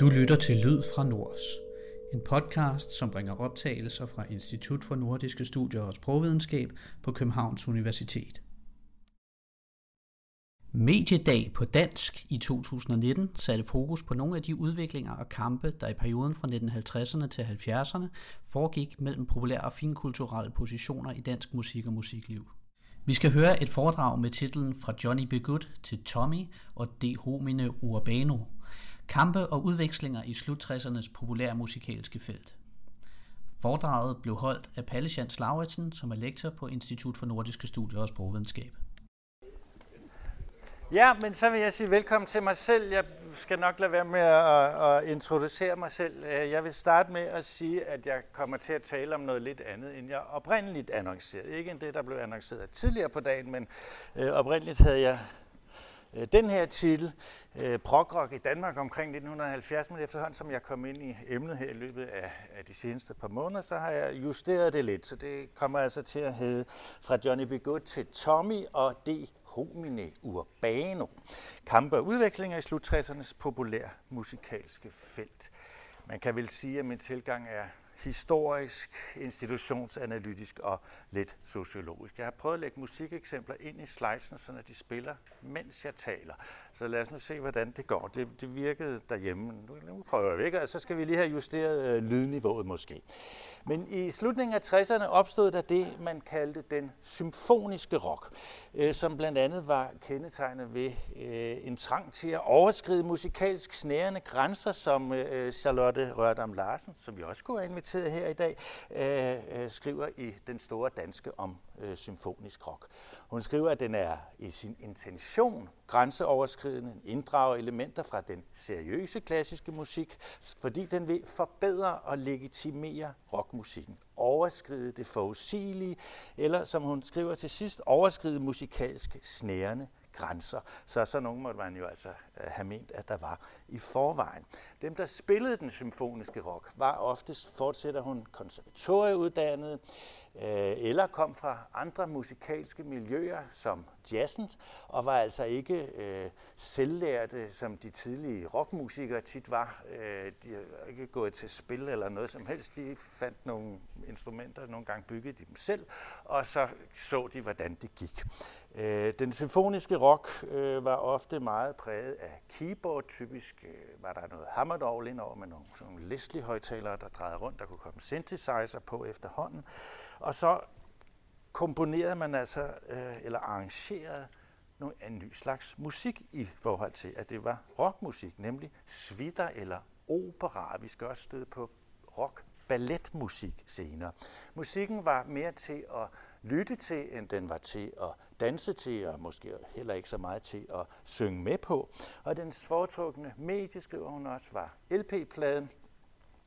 Du lytter til Lyd fra Nords, en podcast, som bringer optagelser fra Institut for Nordiske Studier og Sprogvidenskab på Københavns Universitet. Mediedag på dansk i 2019 satte fokus på nogle af de udviklinger og kampe, der i perioden fra 1950'erne til 70'erne foregik mellem populære og finkulturelle positioner i dansk musik og musikliv. Vi skal høre et foredrag med titlen Fra Johnny B. Good til Tommy og De Homine Urbano – Kampe og udvekslinger i slut-60'ernes populære musikalske felt. Foredraget blev holdt af Palle Jans Lauritsen, som er lektor på Institut for Nordiske Studier og Sprogvidenskab. Ja, men så vil jeg sige velkommen til mig selv. Jeg skal nok lade være med at, at introducere mig selv. Øh, jeg vil starte med at sige, at jeg kommer til at tale om noget lidt andet, end jeg oprindeligt annoncerede. Ikke end det, der blev annonceret tidligere på dagen, men øh, oprindeligt havde jeg Øh, den her titel, øh, Progrock i Danmark omkring 1970, men efterhånden som jeg kom ind i emnet her i løbet af, af de seneste par måneder, så har jeg justeret det lidt, så det kommer altså til at hedde fra Johnny B. Good til Tommy og De Homine Urbano. Kampe og udviklinger i slut 60'ernes populær musikalske felt. Man kan vel sige, at min tilgang er historisk, institutionsanalytisk og lidt sociologisk. Jeg har prøvet at lægge musikeksempler ind i slidesen, så de spiller, mens jeg taler. Så lad os nu se, hvordan det går. Det, det virkede derhjemme. Nu prøver vi ikke, og så skal vi lige have justeret øh, lydniveauet måske. Men i slutningen af 60'erne opstod der det, man kaldte den symfoniske rock, øh, som blandt andet var kendetegnet ved øh, en trang til at overskride musikalsk snærende grænser, som øh, Charlotte Rørdam Larsen, som vi også kunne have inviteret her i dag, øh, øh, skriver i Den Store Danske om øh, symfonisk rock. Hun skriver, at den er i sin intention grænseoverskridende, inddrager elementer fra den seriøse klassiske musik, fordi den vil forbedre og legitimere rockmusikken, overskride det forudsigelige, eller som hun skriver til sidst, overskride musikalsk snærende grænser. Så så nogen måtte man jo altså øh, have ment, at der var i forvejen. Dem, der spillede den symfoniske rock, var oftest, fortsætter hun, konservatorieuddannede, øh, Øh, eller kom fra andre musikalske miljøer som jazzens, og var altså ikke øh, selvlærte, som de tidlige rockmusikere tit var. Øh, de har ikke gået til spil eller noget som helst. De fandt nogle instrumenter, nogle gange byggede de dem selv, og så så de, hvordan det gik. Øh, den symfoniske rock øh, var ofte meget præget af keyboard. Typisk øh, var der noget hammerdorgel indover med nogle, nogle Leslie-højtalere, der drejede rundt. Der kunne komme synthesizer på efterhånden. Og så komponerede man altså, øh, eller arrangerede noget, en ny slags musik i forhold til, at det var rockmusik, nemlig svitter eller opera. Vi skal også støde på rock balletmusik senere. Musikken var mere til at lytte til, end den var til at danse til, og måske heller ikke så meget til at synge med på. Og dens foretrukne medie, skriver hun også, var LP-pladen,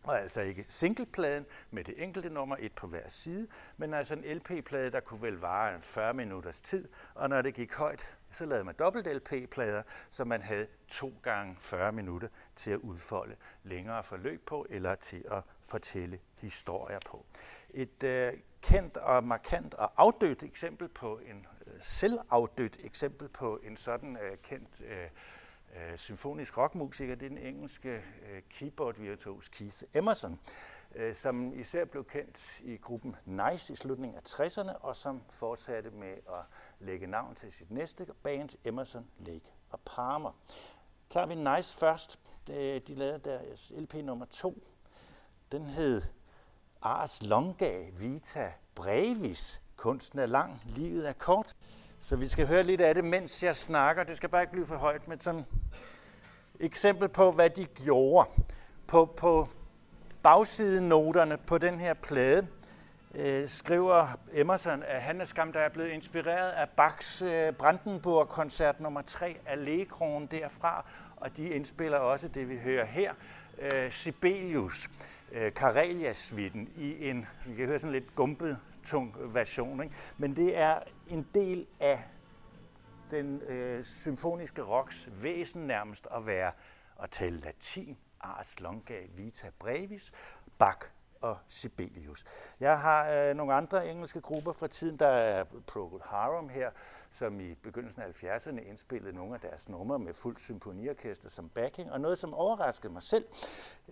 og altså ikke singlepladen med det enkelte nummer, et på hver side, men altså en LP-plade, der kunne vel vare en 40 minutters tid, og når det gik højt, så lavede man dobbelt LP-plader, så man havde to gange 40 minutter til at udfolde længere forløb på, eller til at fortælle historier på. Et øh, kendt og markant og afdødt eksempel på en øh, selvafdødt eksempel på en sådan øh, kendt øh, øh, symfonisk rockmusiker, det er den engelske øh, keyboardvirtuos Keith Emerson, øh, som især blev kendt i gruppen Nice i slutningen af 60'erne, og som fortsatte med at lægge navn til sit næste band, Emerson, Lake og Palmer. Klar vi Nice først. De lavede deres LP nummer 2. Den hed Ars Longa Vita Brevis. Kunsten er lang, livet er kort. Så vi skal høre lidt af det, mens jeg snakker. Det skal bare ikke blive for højt, men sådan eksempel på, hvad de gjorde. På, på bagsidenoterne på den her plade øh, skriver Emerson, at han er skam, der er blevet inspireret af Bachs øh, Brandenburg-koncert nummer 3, Allegroen derfra, og de indspiller også det, vi hører her, øh, Sibelius, øh, Karelias-svitten, i en, vi kan høre sådan lidt gumpet, tung version. Ikke? Men det er en del af den øh, symfoniske rocks væsen nærmest at være at tale latin, ars longa vita brevis, Bach og Sibelius. Jeg har øh, nogle andre engelske grupper fra tiden. Der er Procol Harum her, som i begyndelsen af 70'erne indspillede nogle af deres numre med fuldt symfoniorkester som backing, og noget, som overraskede mig selv.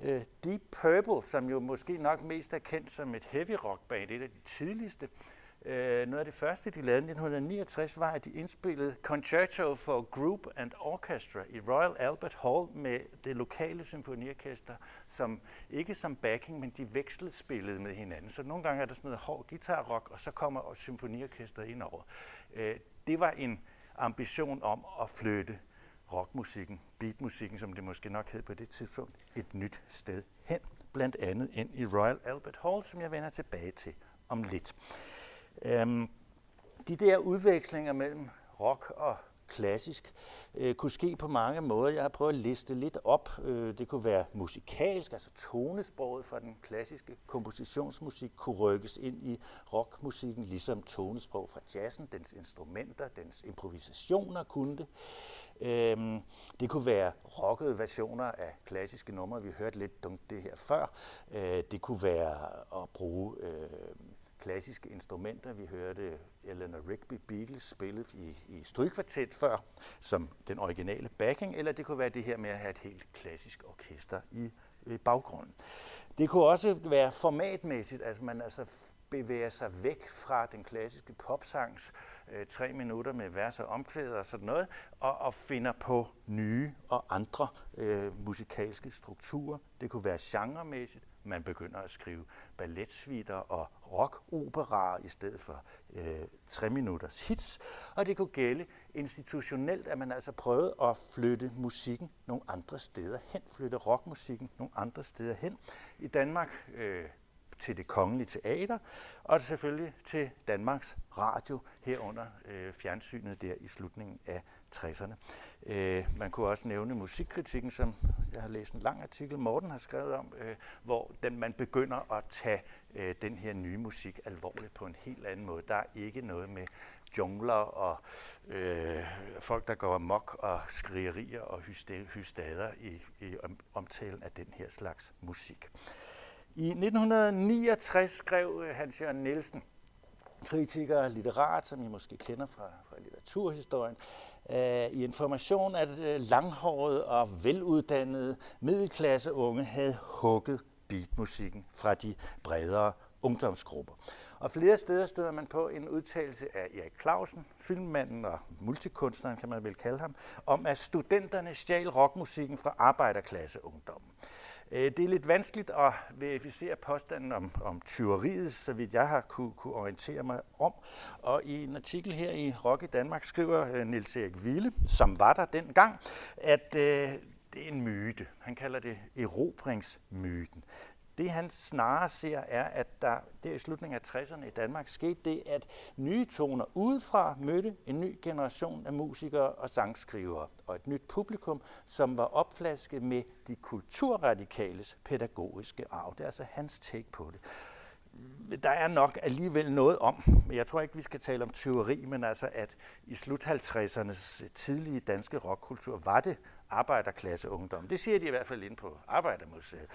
Øh, Deep Purple, som jo måske nok mest er kendt som et heavy rock band, et af de tidligste, Øh, Øh, noget af det første, de lavede i 1969, var, at de indspillede Concerto for Group and Orchestra i Royal Albert Hall med det lokale symfoniorkester, som ikke som backing, men de vekslede spillede med hinanden. Så nogle gange er der sådan noget hård guitarrock, og så kommer symfoniorkestret ind over. Øh, det var en ambition om at flytte rockmusikken, beatmusikken, som det måske nok hed på det tidspunkt, et nyt sted hen, blandt andet ind i Royal Albert Hall, som jeg vender tilbage til om lidt. Øhm, de der udvekslinger mellem rock og klassisk øh, kunne ske på mange måder. Jeg har prøvet at liste lidt op. Øh, det kunne være musikalsk, altså tonesproget fra den klassiske kompositionsmusik kunne rykkes ind i rockmusikken, ligesom tonesprog fra jazzen, dens instrumenter, dens improvisationer kunne det. Øh, det kunne være rockede versioner af klassiske numre. Vi hørte lidt dumt det her før. Øh, det kunne være at bruge øh, klassiske instrumenter. Vi hørte Eleanor Rigby Beatles spille i, i strygkvartet før, som den originale backing, eller det kunne være det her med at have et helt klassisk orkester i, i baggrunden. Det kunne også være formatmæssigt, at man altså bevæger sig væk fra den klassiske popsangs øh, tre minutter med vers og omkvæd og sådan noget, og, og finder på nye og andre øh, musikalske strukturer. Det kunne være genremæssigt, man begynder at skrive balletsvitter og rockoperaer i stedet for øh, tre minutters hits. Og det kunne gælde institutionelt, at man altså prøvede at flytte musikken nogle andre steder hen, flytte rockmusikken nogle andre steder hen. I Danmark øh, til det kongelige teater, og selvfølgelig til Danmarks Radio herunder øh, fjernsynet der i slutningen af 60'erne. Øh, man kunne også nævne musikkritikken, som jeg har læst en lang artikel, Morten har skrevet om, øh, hvor den, man begynder at tage øh, den her nye musik alvorligt på en helt anden måde. Der er ikke noget med jungler og øh, folk, der går amok og skrigerier og hystader i, i omtalen af den her slags musik. I 1969 skrev øh, Hans Jørgen Nielsen, kritiker og litterat, som I måske kender fra litteraturhistorien, øh, i information, at langhåret øh, langhårede og veluddannede middelklasse unge havde hugget beatmusikken fra de bredere ungdomsgrupper. Og flere steder støder man på en udtalelse af Erik Clausen, filmmanden og multikunstneren kan man vel kalde ham, om at studenterne stjal rockmusikken fra arbejderklasseungdommen. Øh, det er lidt vanskeligt at verificere påstanden om, om tyveriet, så vidt jeg har kunne, kunne orientere mig om. Og i en artikel her i Rock i Danmark skriver Nils Niels Erik Ville, som var der dengang, at øh, det er en myte. Han kalder det erobringsmyten. Det han snarere ser er, at der der i slutningen af 60'erne i Danmark skete det, at nye toner udefra mødte en ny generation af musikere og sangskrivere og et nyt publikum, som var opflasket med de kulturradikales pædagogiske arv. Det er altså hans take på det der er nok alligevel noget om, men jeg tror ikke, vi skal tale om tyveri, men altså, at i slut 50'ernes tidlige danske rockkultur var det arbejderklasseungdom. Det siger de i hvert fald ind på Arbejdermuseet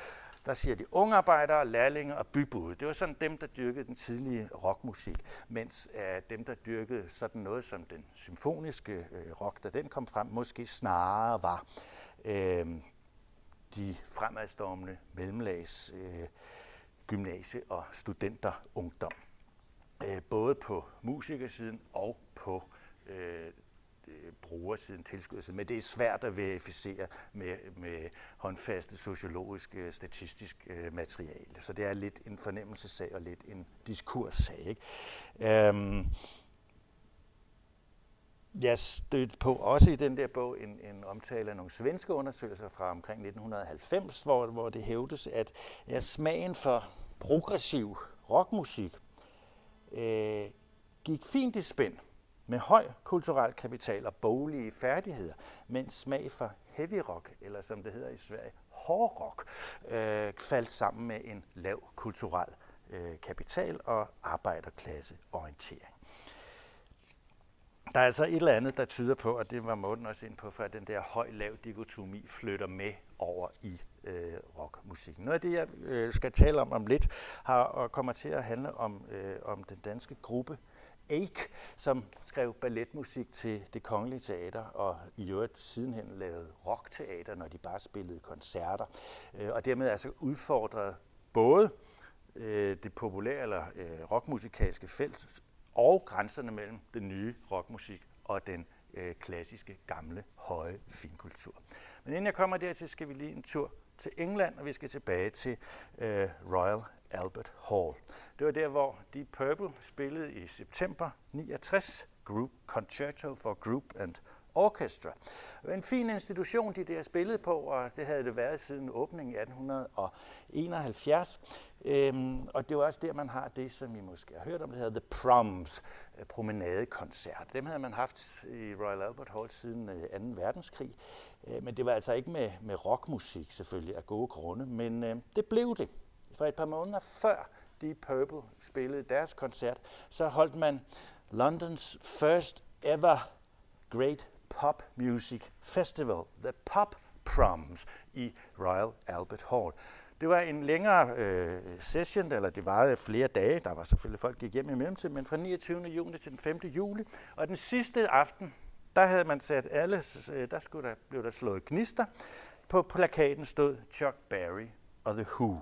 der siger de ungarbejdere, lærlinge og bybude. Det var sådan dem, der dyrkede den tidlige rockmusik, mens uh, dem, der dyrkede sådan noget som den symfoniske øh, rock, da den kom frem, måske snarere var øh, de fremadstormende mellemlags øh, gymnasie- og studenterungdom. Øh, både på musikersiden og på Øh, Øh, brugersiden, tilskudssiden, men det er svært at verificere med, med håndfaste sociologisk statistisk øh, materiale. Så det er lidt en fornemmelsessag og lidt en diskurssag. Ikke? Øhm, jeg stødte på også i den der bog en, en omtale af nogle svenske undersøgelser fra omkring 1990, hvor, hvor det hævdes, at ja, smagen for progressiv rockmusik øh, gik fint i spænd med høj kulturel kapital og boglige færdigheder, mens smag for heavy rock, eller som det hedder i Sverige, hård rock, øh, faldt sammen med en lav kulturel øh, kapital og arbejderklasseorientering. der er altså et eller andet, der tyder på, og det var Morten også ind på, for at den der høj-lav dikotomi flytter med over i øh, rockmusikken. Noget af det, jeg øh, skal tale om om lidt, har og kommer til at handle om, øh, om den danske gruppe Ake, som skrev balletmusik til det kongelige teater, og i øvrigt sidenhen lavede rockteater, når de bare spillede koncerter, øh, og dermed altså udfordrede både øh, det populære eller øh, rockmusikalske felt og grænserne mellem den nye rockmusik og den klassiske, gamle, høje finkultur. Men inden jeg kommer dertil, skal vi lige en tur til England, og vi skal tilbage til Royal Albert Hall. Det var der, hvor Deep Purple spillede i september 69, Group Concerto for Group and Orchestra. Det var en fin institution, de der spillede på, og det havde det været siden åbningen i 1871. Øhm, og det var også der, man har det, som I måske har hørt om, det hedder The Proms, øh, promenadekoncert. Dem havde man haft i Royal Albert Hall siden øh, 2. verdenskrig. Øh, men det var altså ikke med, med rockmusik selvfølgelig af gode grunde, men øh, det blev det. For et par måneder før Deep Purple spillede deres koncert, så holdt man Londons first ever Great Pop Music Festival, The Pop Proms, i Royal Albert Hall. Det var en længere øh, session, eller det varede flere dage. Der var selvfølgelig folk, der gik hjem i mellemtiden, men fra 29. juni til den 5. juli. Og den sidste aften, der havde man sat alle, øh, der, skulle der blev der slået gnister. På plakaten stod Chuck Berry og The Who.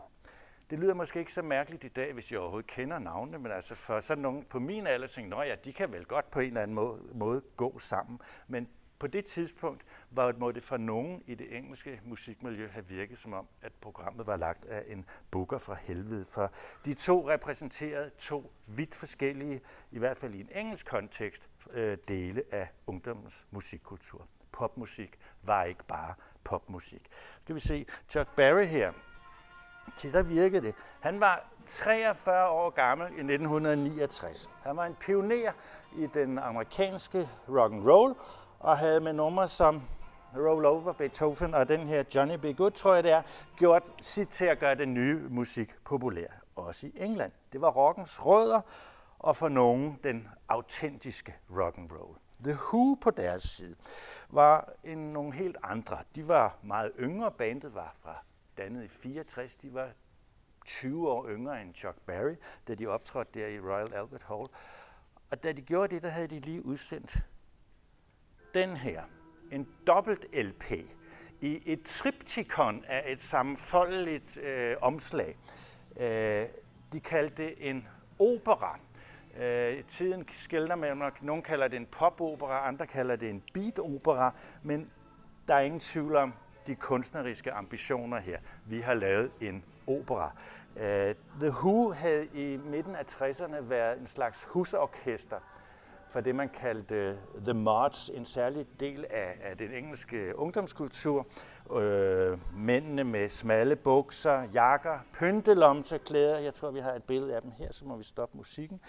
Det lyder måske ikke så mærkeligt i dag, hvis jeg overhovedet kender navnene, men altså for sådan nogen på min alder tænkte, ja, de kan vel godt på en eller anden måde, måde gå sammen. Men på det tidspunkt var, må det for nogen i det engelske musikmiljø have virket som om, at programmet var lagt af en booker fra helvede. For de to repræsenterede to vidt forskellige, i hvert fald i en engelsk kontekst, øh, dele af ungdommens musikkultur. Popmusik var ikke bare popmusik. Skal vi se Chuck Berry her. Til der virkede det. Han var 43 år gammel i 1969. Han var en pioner i den amerikanske rock and roll og havde med numre som Roll Over Beethoven og den her Johnny B. Good, tror jeg det er, gjort sit til at gøre den nye musik populær, også i England. Det var rockens rødder, og for nogen den autentiske rock and roll. The Who på deres side var en, nogle helt andre. De var meget yngre. Bandet var fra dannet i 64. De var 20 år yngre end Chuck Berry, da de optrådte der i Royal Albert Hall. Og da de gjorde det, der havde de lige udsendt den her, en dobbelt LP, i et triptikon af et sammenfoldeligt øh, omslag. Øh, de kaldte det en opera. Øh, tiden skældner mellem, nogen kalder det en popopera, andre kalder det en beatopera, men der er ingen tvivl om de kunstneriske ambitioner her. Vi har lavet en opera. Uh, The Who havde i midten af 60'erne været en slags husorkester for det, man kaldte uh, The Mods, en særlig del af, af den engelske ungdomskultur. Øh, mændene med smalle bukser, jakker, pyntelomterklæder. Jeg tror, vi har et billede af dem her, så må vi stoppe musikken.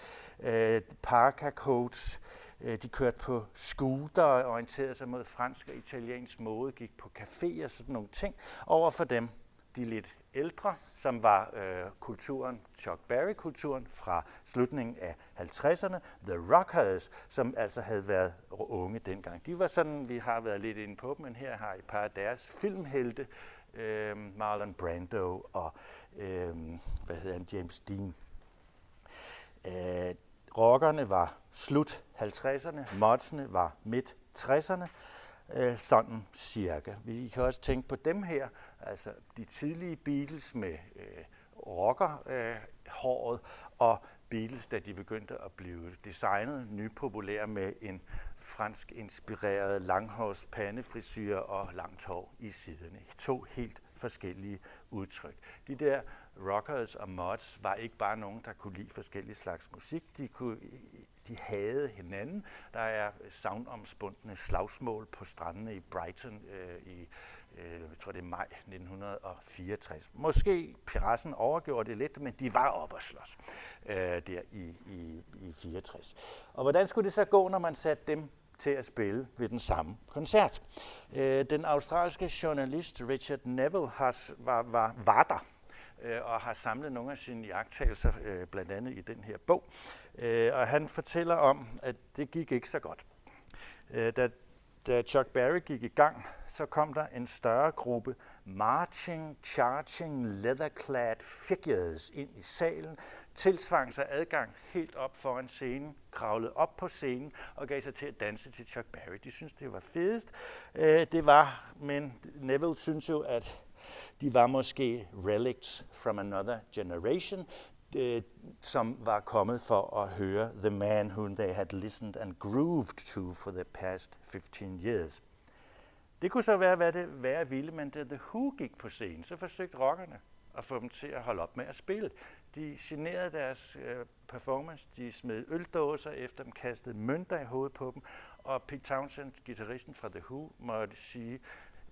Øh, parka coats. Øh, Øh, de kørte på scooter og orienterede sig mod fransk og italiensk mode, gik på café og sådan nogle ting. Over for dem, de lidt ældre, som var øh, kulturen, Chuck Berry-kulturen fra slutningen af 50'erne, The Rockers, som altså havde været unge dengang. De var sådan, vi har været lidt inde på men her har et par af deres filmhelte, øh, Marlon Brando og øh, hvad hedder han, James Dean. Øh, rockerne var slut 50'erne, modsene var midt 60'erne, øh, sådan cirka. Vi kan også tænke på dem her, altså de tidlige Beatles med øh, rockerhåret, øh, og Beatles, da de begyndte at blive designet nypopulære med en fransk inspireret langhårs pandefrisyr og langt hår i siderne. To helt forskellige udtryk. De der rockers og mods var ikke bare nogen, der kunne lide forskellige slags musik. De kunne de havde hinanden. Der er savnomspundne slagsmål på strandene i Brighton øh, i øh, jeg tror det er maj 1964. Måske Pirassen overgjorde det lidt, men de var oppe at slås øh, der i, i, i 64. Og hvordan skulle det så gå, når man satte dem til at spille ved den samme koncert? Øh, den australske journalist Richard Neville har, var, var, var der øh, og har samlet nogle af sine jagttagelser, øh, blandt andet i den her bog. Og han fortæller om, at det gik ikke så godt. Da, da Chuck Berry gik i gang, så kom der en større gruppe marching, charging, leather-clad figures ind i salen, tilsvang sig adgang helt op foran scenen, kravlede op på scenen og gav sig til at danse til Chuck Berry. De synes det var fedest. Øh, det var, men Neville synes jo, at de var måske relics from another generation, øh, som var kommet for at høre The Man Whom They Had Listened and Grooved To for the past 15 years. Det kunne så være, hvad det være ville, men da The Who gik på scenen, så forsøgte rockerne at få dem til at holde op med at spille. De generede deres øh, performance, de smed øldåser efter dem, kastede mønter i hovedet på dem, og Pete Townsend, gitarristen fra The Who, måtte sige,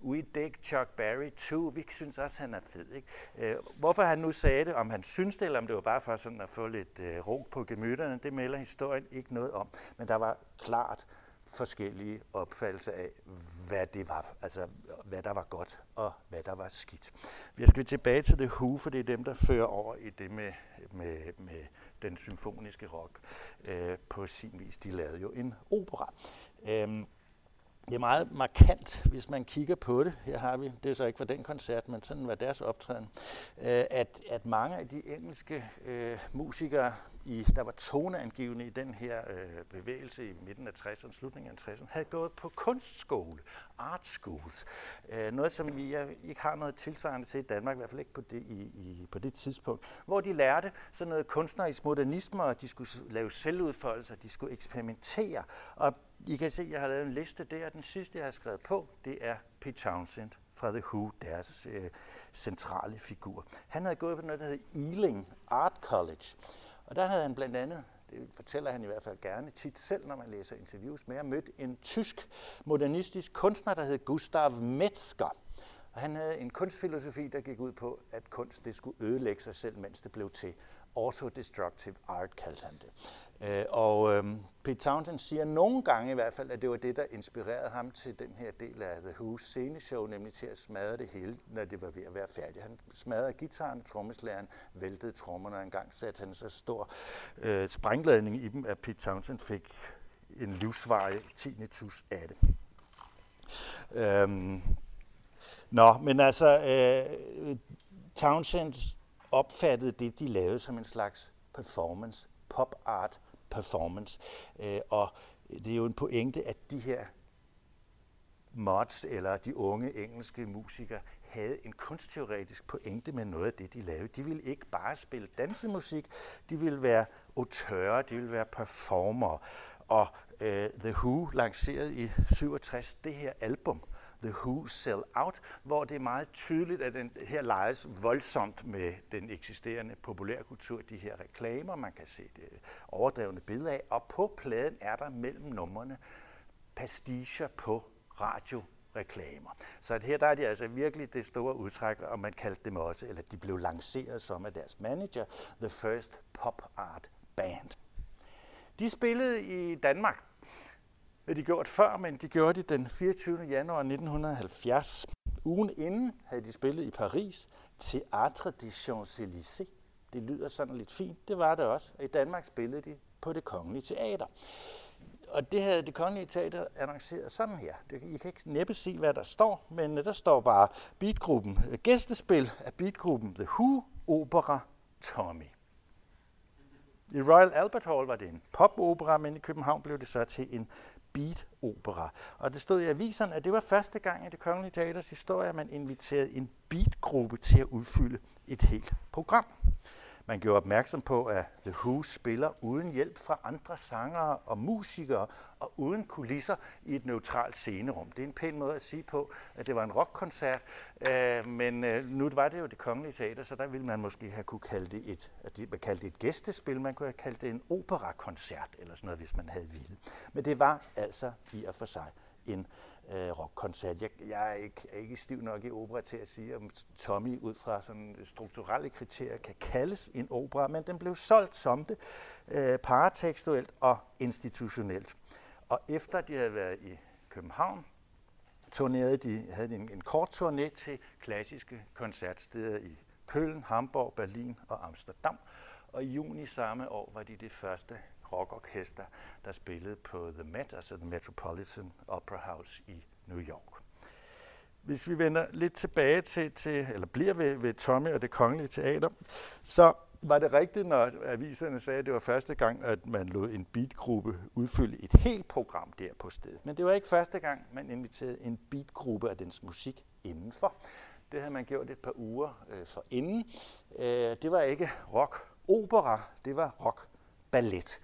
we dig Chuck Berry too. Vi synes også, han er fed. Ikke? Øh, hvorfor han nu sagde det, om han synes det, eller om det var bare for sådan at få lidt øh, ro på gemytterne, det melder historien ikke noget om. Men der var klart forskellige opfattelser af, hvad det var, altså hvad der var godt og hvad der var skidt. Vi skal tilbage til The Who, for det er dem, der fører over i det med, med, med den symfoniske rock øh, på sin vis. De lavede jo en opera. Øh, det er meget markant, hvis man kigger på det. Her har vi, det er så ikke for den koncert, men sådan var deres optræden, øh, at, at mange af de engelske øh, musikere, i, der var toneangivende i den her øh, bevægelse i midten af 60'erne, slutningen af 60'erne, havde gået på kunstskole, art schools. Øh, noget, som vi jeg ikke har noget tilsvarende til i Danmark, i hvert fald ikke på det, i, i, på det tidspunkt, hvor de lærte sådan noget kunstnerisk modernisme, og de skulle lave selvudfoldelser, de skulle eksperimentere. Og I kan se, at jeg har lavet en liste der. Den sidste, jeg har skrevet på, det er Pete Townsend fra The Who, deres øh, centrale figur. Han havde gået på noget, der hedder Ealing Art College, og der havde han blandt andet, det fortæller han i hvert fald gerne tit selv, når man læser interviews med, mødt en tysk modernistisk kunstner, der hed Gustav Metzger. Og han havde en kunstfilosofi, der gik ud på, at kunst det skulle ødelægge sig selv, mens det blev til. Autodestructive art kaldte han det. Øh, og øhm, Pete Townsend siger nogle gange i hvert fald, at det var det, der inspirerede ham til den her del af The Who's sceneshow, nemlig til at smadre det hele, når det var ved at være færdigt. Han smadrede gitaren, trommeslæren, væltede trommerne, og engang satte han så stor øh, sprængladning i dem, at Pete Townsend fik en livsvarig tinnitus af det. Øhm, nå, men altså, øh, Townsend opfattede det, de lavede som en slags performance, pop art performance. Øh, og det er jo en pointe, at de her mods, eller de unge engelske musikere, havde en kunstteoretisk pointe med noget af det, de lavede. De ville ikke bare spille dansemusik, de ville være autører, de ville være performer. Og øh, The Who lancerede i 67 det her album, The Who Sell Out, hvor det er meget tydeligt, at den her leges voldsomt med den eksisterende populærkultur, de her reklamer, man kan se det overdrevne billede af, og på pladen er der mellem numrene pasticher på radio reklamer. Så at her der er de altså virkelig det store udtræk, og man kaldte dem også, eller de blev lanceret som af deres manager, The First Pop Art Band. De spillede i Danmark havde de gjort før, men de gjorde det den 24. januar 1970. Ugen inden havde de spillet i Paris, Théâtre des Champs-Élysées. Det lyder sådan lidt fint, det var det også. I Danmark spillede de på det kongelige teater. Og det havde det kongelige teater annonceret sådan her. I kan ikke næppe se, hvad der står, men øh, der står bare beatgruppen, øh, gæstespil af beatgruppen The Who, opera Tommy. I Royal Albert Hall var det en popopera, men i København blev det så til en beat-opera. Og det stod i aviserne, at det var første gang i det kongelige teaters historie, at man inviterede en beatgruppe til at udfylde et helt program. Man gjorde opmærksom på, at The Who spiller uden hjælp fra andre sangere og musikere og uden kulisser i et neutralt scenerum. Det er en pæn måde at sige på, at det var en rockkoncert, øh, men øh, nu var det jo det kongelige teater, så der ville man måske have kunne kalde det et, at man kaldte det et gæstespil, man kunne have kaldt det en operakoncert eller sådan noget, hvis man havde ville. Men det var altså i og for sig en øh, rockkoncert. Jeg, jeg er, ikke, er ikke stiv nok i opera til at sige, om Tommy ud fra sådan strukturelle kriterier kan kaldes en opera, men den blev solgt som det, øh, paratekstuelt og institutionelt. Og efter de havde været i København, turnerede de, havde de en, en kort turné til klassiske koncertsteder i Køln, Hamburg, Berlin og Amsterdam. Og i juni samme år var de det første rockorkester, der spillede på The Met, altså The Metropolitan Opera House i New York. Hvis vi vender lidt tilbage til, til eller bliver ved, ved Tommy og det kongelige teater, så var det rigtigt, når aviserne sagde, at det var første gang, at man lod en beatgruppe udfylde et helt program der på stedet. Men det var ikke første gang, man inviterede en beatgruppe af dens musik indenfor. Det havde man gjort et par uger øh, for inden. Øh, det var ikke rock-opera, det var rock rock-ballet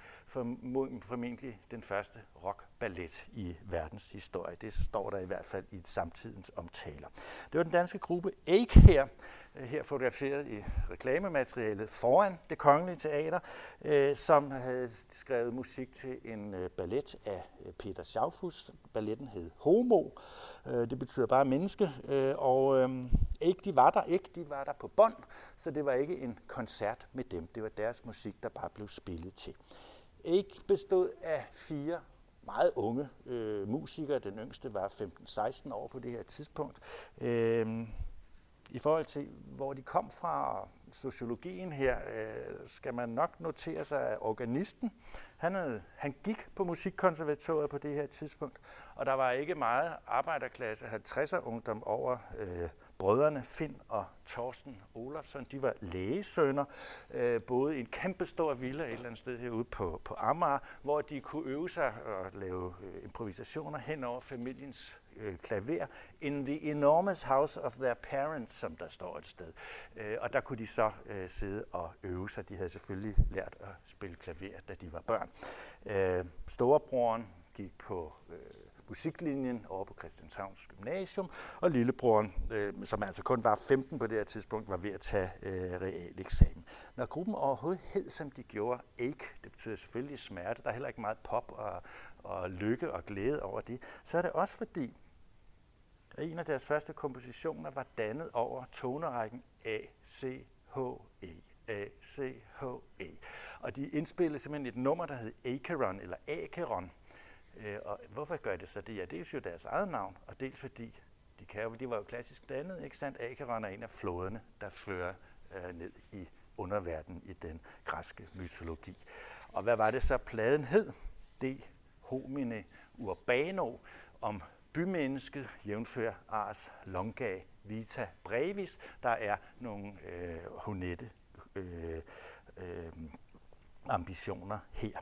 formentlig den første rockballet i verdens historie. Det står der i hvert fald i samtidens omtaler. Det var den danske gruppe Ake her, øh, her fotograferet i reklamematerialet foran det kongelige teater, øh, som havde skrevet musik til en øh, ballet af Peter Schaufus. Balletten hed Homo. Det betyder bare menneske, og øhm, ikke de var der ikke, de var der på bånd, så det var ikke en koncert med dem. Det var deres musik, der bare blev spillet til ikke bestod af fire meget unge øh, musikere. Den yngste var 15-16 år på det her tidspunkt. Øh, I forhold til, hvor de kom fra, sociologien her, øh, skal man nok notere sig, af organisten, han, havde, han gik på musikkonservatoriet på det her tidspunkt, og der var ikke meget arbejderklasse 50'er ungdom over øh, brødrene Finn og Torsten Olafsson, de var lægesønner, øh, boede i en kæmpestor villa et eller andet sted herude på, på Amager, hvor de kunne øve sig og lave øh, improvisationer hen over familiens øh, klaver in the enormous house of their parents, som der står et sted. Øh, og der kunne de så øh, sidde og øve sig. De havde selvfølgelig lært at spille klaver, da de var børn. Øh, storebroren gik på øh, musiklinjen over på Christianshavns Gymnasium, og lillebroren, øh, som altså kun var 15 på det her tidspunkt, var ved at tage øh, realeksamen. Når gruppen overhovedet hed, som de gjorde, ikke, det betyder selvfølgelig smerte, der er heller ikke meget pop og, og lykke og glæde over det, så er det også fordi, at en af deres første kompositioner var dannet over tonerækken A, C, H, E. A, C, H, E. Og de indspillede simpelthen et nummer, der hed Acheron, eller Acheron, Øh, og hvorfor gør det så det? Ja, dels jo deres eget navn, og dels fordi de, kan jo, de var jo klassisk dannet, ikke sandt? Acheron er en af floderne, der fører øh, ned i underverdenen i den græske mytologi. Og hvad var det så, pladen hed? De homine urbano, om bymenneske, jævnfør Ars longa vita brevis. Der er nogle øh, honette øh, øh, ambitioner her.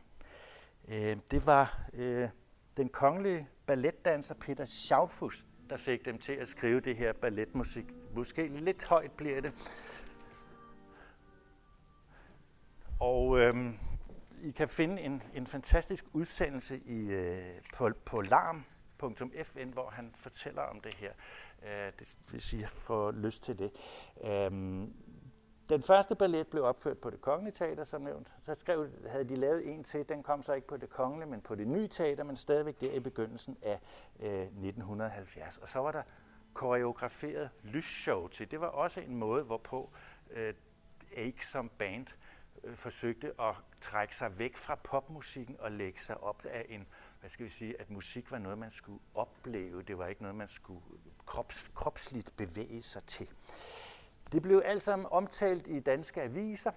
Øh, det var øh, den kongelige balletdanser Peter Schaufus, der fik dem til at skrive det her balletmusik. Måske lidt højt bliver det. Og øh, I kan finde en, en fantastisk udsendelse i, øh, på, på LARM, .fn, hvor han fortæller om det her, øh, det, hvis I får lyst til det. Øh, den første ballet blev opført på det kongelige teater, som nævnt. Så skrev, havde de lavet en til, den kom så ikke på det kongelige, men på det nye teater, men stadigvæk der i begyndelsen af øh, 1970. Og så var der koreograferet lysshow til. Det var også en måde, hvorpå øh, Ake som band øh, forsøgte at trække sig væk fra popmusikken og lægge sig op af en, hvad skal vi sige, at musik var noget, man skulle opleve. Det var ikke noget, man skulle krops, kropsligt bevæge sig til. Det blev alt sammen omtalt i danske aviser.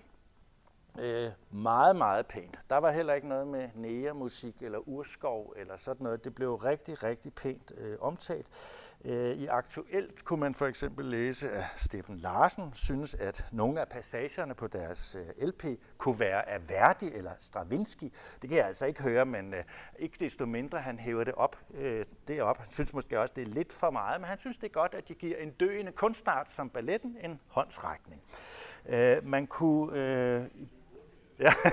Øh, meget, meget pænt. Der var heller ikke noget med næremusik eller urskov eller sådan noget. Det blev rigtig, rigtig pænt øh, omtalt. Øh, I Aktuelt kunne man for eksempel læse, at Steffen Larsen synes, at nogle af passagerne på deres øh, LP kunne være af Verdi eller Stravinsky. Det kan jeg altså ikke høre, men øh, ikke desto mindre, han hæver det op øh, derop. Han synes måske også, det er lidt for meget, men han synes, det er godt, at de giver en døende kunstart som balletten en håndsrækning. Øh, man kunne øh, Ja.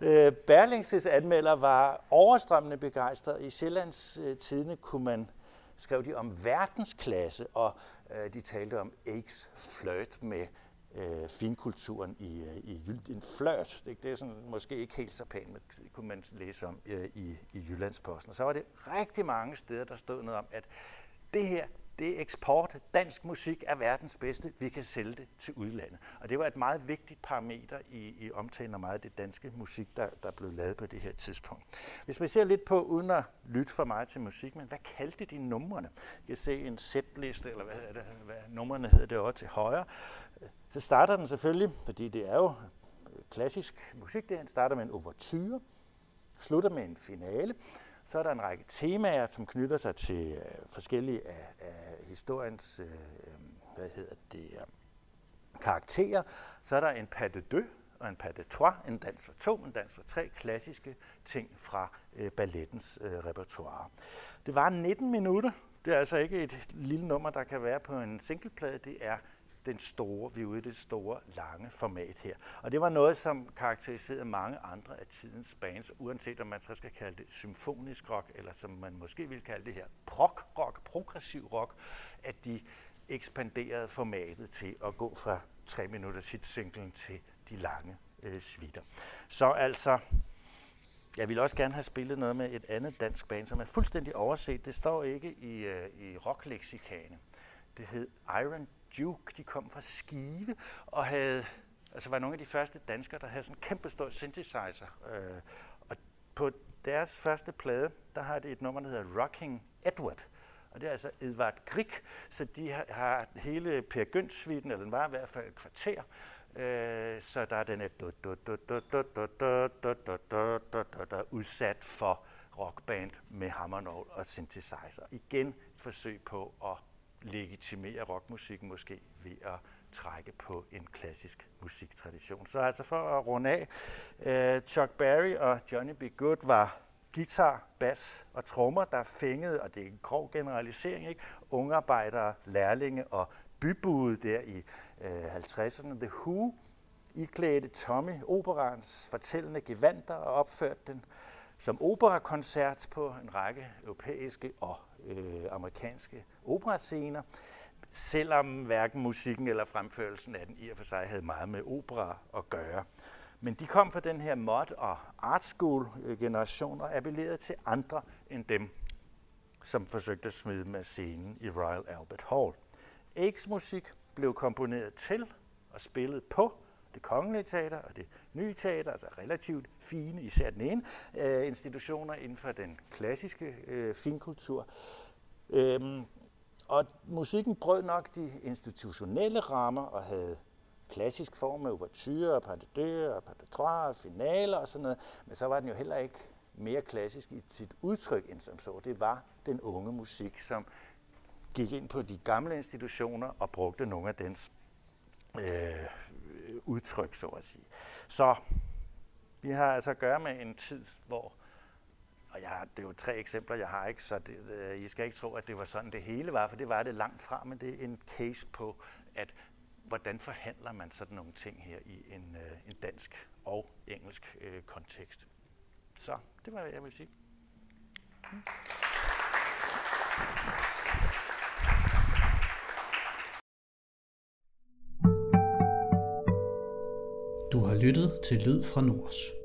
Øh, Berlingses anmelder var overstrømmende begejstret. I Sjællands øh, Tidene kunne man skrev de om verdensklasse, og øh, de talte om Akes flirt med øh, finkulturen i, øh, i En flørt, det, det er sådan, måske ikke helt så pænt, men det kunne man læse om øh, i, i Jyllandsposten. Så var det rigtig mange steder, der stod noget om, at det her, det er eksport. Dansk musik er verdens bedste. Vi kan sælge det til udlandet. Og det var et meget vigtigt parameter i, i omtalen af meget af det danske musik, der, der blev lavet på det her tidspunkt. Hvis vi ser lidt på, uden at lytte for meget til musik, men hvad kaldte de numrene? Jeg kan se en setliste, eller hvad, er det, hvad numrene hedder det også til højre. Så starter den selvfølgelig, fordi det er jo klassisk musik. Det starter med en overture, slutter med en finale. Så er der en række temaer, som knytter sig til øh, forskellige af, af historiens øh, øh, hvad hedder det, øh, karakterer. Så er der en pas de deux og en pas de trois, en dans for to, en dans for tre, klassiske ting fra øh, ballettens øh, repertoire. Det var 19 minutter. Det er altså ikke et lille nummer, der kan være på en singleplade. Det er den store, vi er ude i det store, lange format her. Og det var noget, som karakteriserede mange andre af tidens bands, uanset om man så skal kalde det symfonisk rock, eller som man måske vil kalde det her prog-rock, progressiv rock, at de ekspanderede formatet til at gå fra 3 minutters hitsinglen til de lange øh, svitter. Så altså, jeg ville også gerne have spillet noget med et andet dansk band, som er fuldstændig overset. Det står ikke i, øh, i rockleksikane. Det hed Iron Duke. De kom fra Skive og havde, altså var nogle af de første danskere, der havde sådan en kæmpe stor synthesizer. Øh, og på deres første plade, der har det et nummer, der hedder Rocking Edward. Og det er altså Edvard Grieg, så de har, har hele Per gynt eller den var i hvert fald et kvarter, Øh, så der er den her udsat for rockband med hammernål og synthesizer. Igen et forsøg på at legitimere rockmusikken måske ved at trække på en klassisk musiktradition. Så altså for at runde af, øh, Chuck Berry og Johnny B. Good var guitar, bas og trommer, der fængede, og det er en grov generalisering, ikke? ungarbejdere, lærlinge og bybude der i øh, 50'erne. The Who iklædte Tommy operans fortællende gevanter og opførte den som operakoncert på en række europæiske og øh, amerikanske operascener, selvom hverken musikken eller fremførelsen af den i og for sig havde meget med opera at gøre. Men de kom fra den her mod- og art school øh, generation og appellerede til andre end dem, som forsøgte at smide med scenen i Royal Albert Hall. Aches musik blev komponeret til og spillet på det kongelige teater og det nye teater, altså relativt fine, især den ene, øh, institutioner inden for den klassiske øh, finkultur. Øhm, og musikken brød nok de institutionelle rammer og havde klassisk form med ouverture og pas de deux og pas de trois finaler og sådan noget, men så var den jo heller ikke mere klassisk i sit udtryk end som så. Det var den unge musik, som gik ind på de gamle institutioner og brugte nogle af dens øh, udtryk, så at sige. Så vi har altså at gøre med en tid, hvor og jeg det er jo tre eksempler, jeg har ikke, så det, øh, I skal ikke tro, at det var sådan, det hele var, for det var det langt fra, men det er en case på, at hvordan forhandler man sådan nogle ting her i en, øh, en dansk og engelsk øh, kontekst. Så det var, hvad jeg vil sige. Mm. Lyttet til Lyd fra Nords.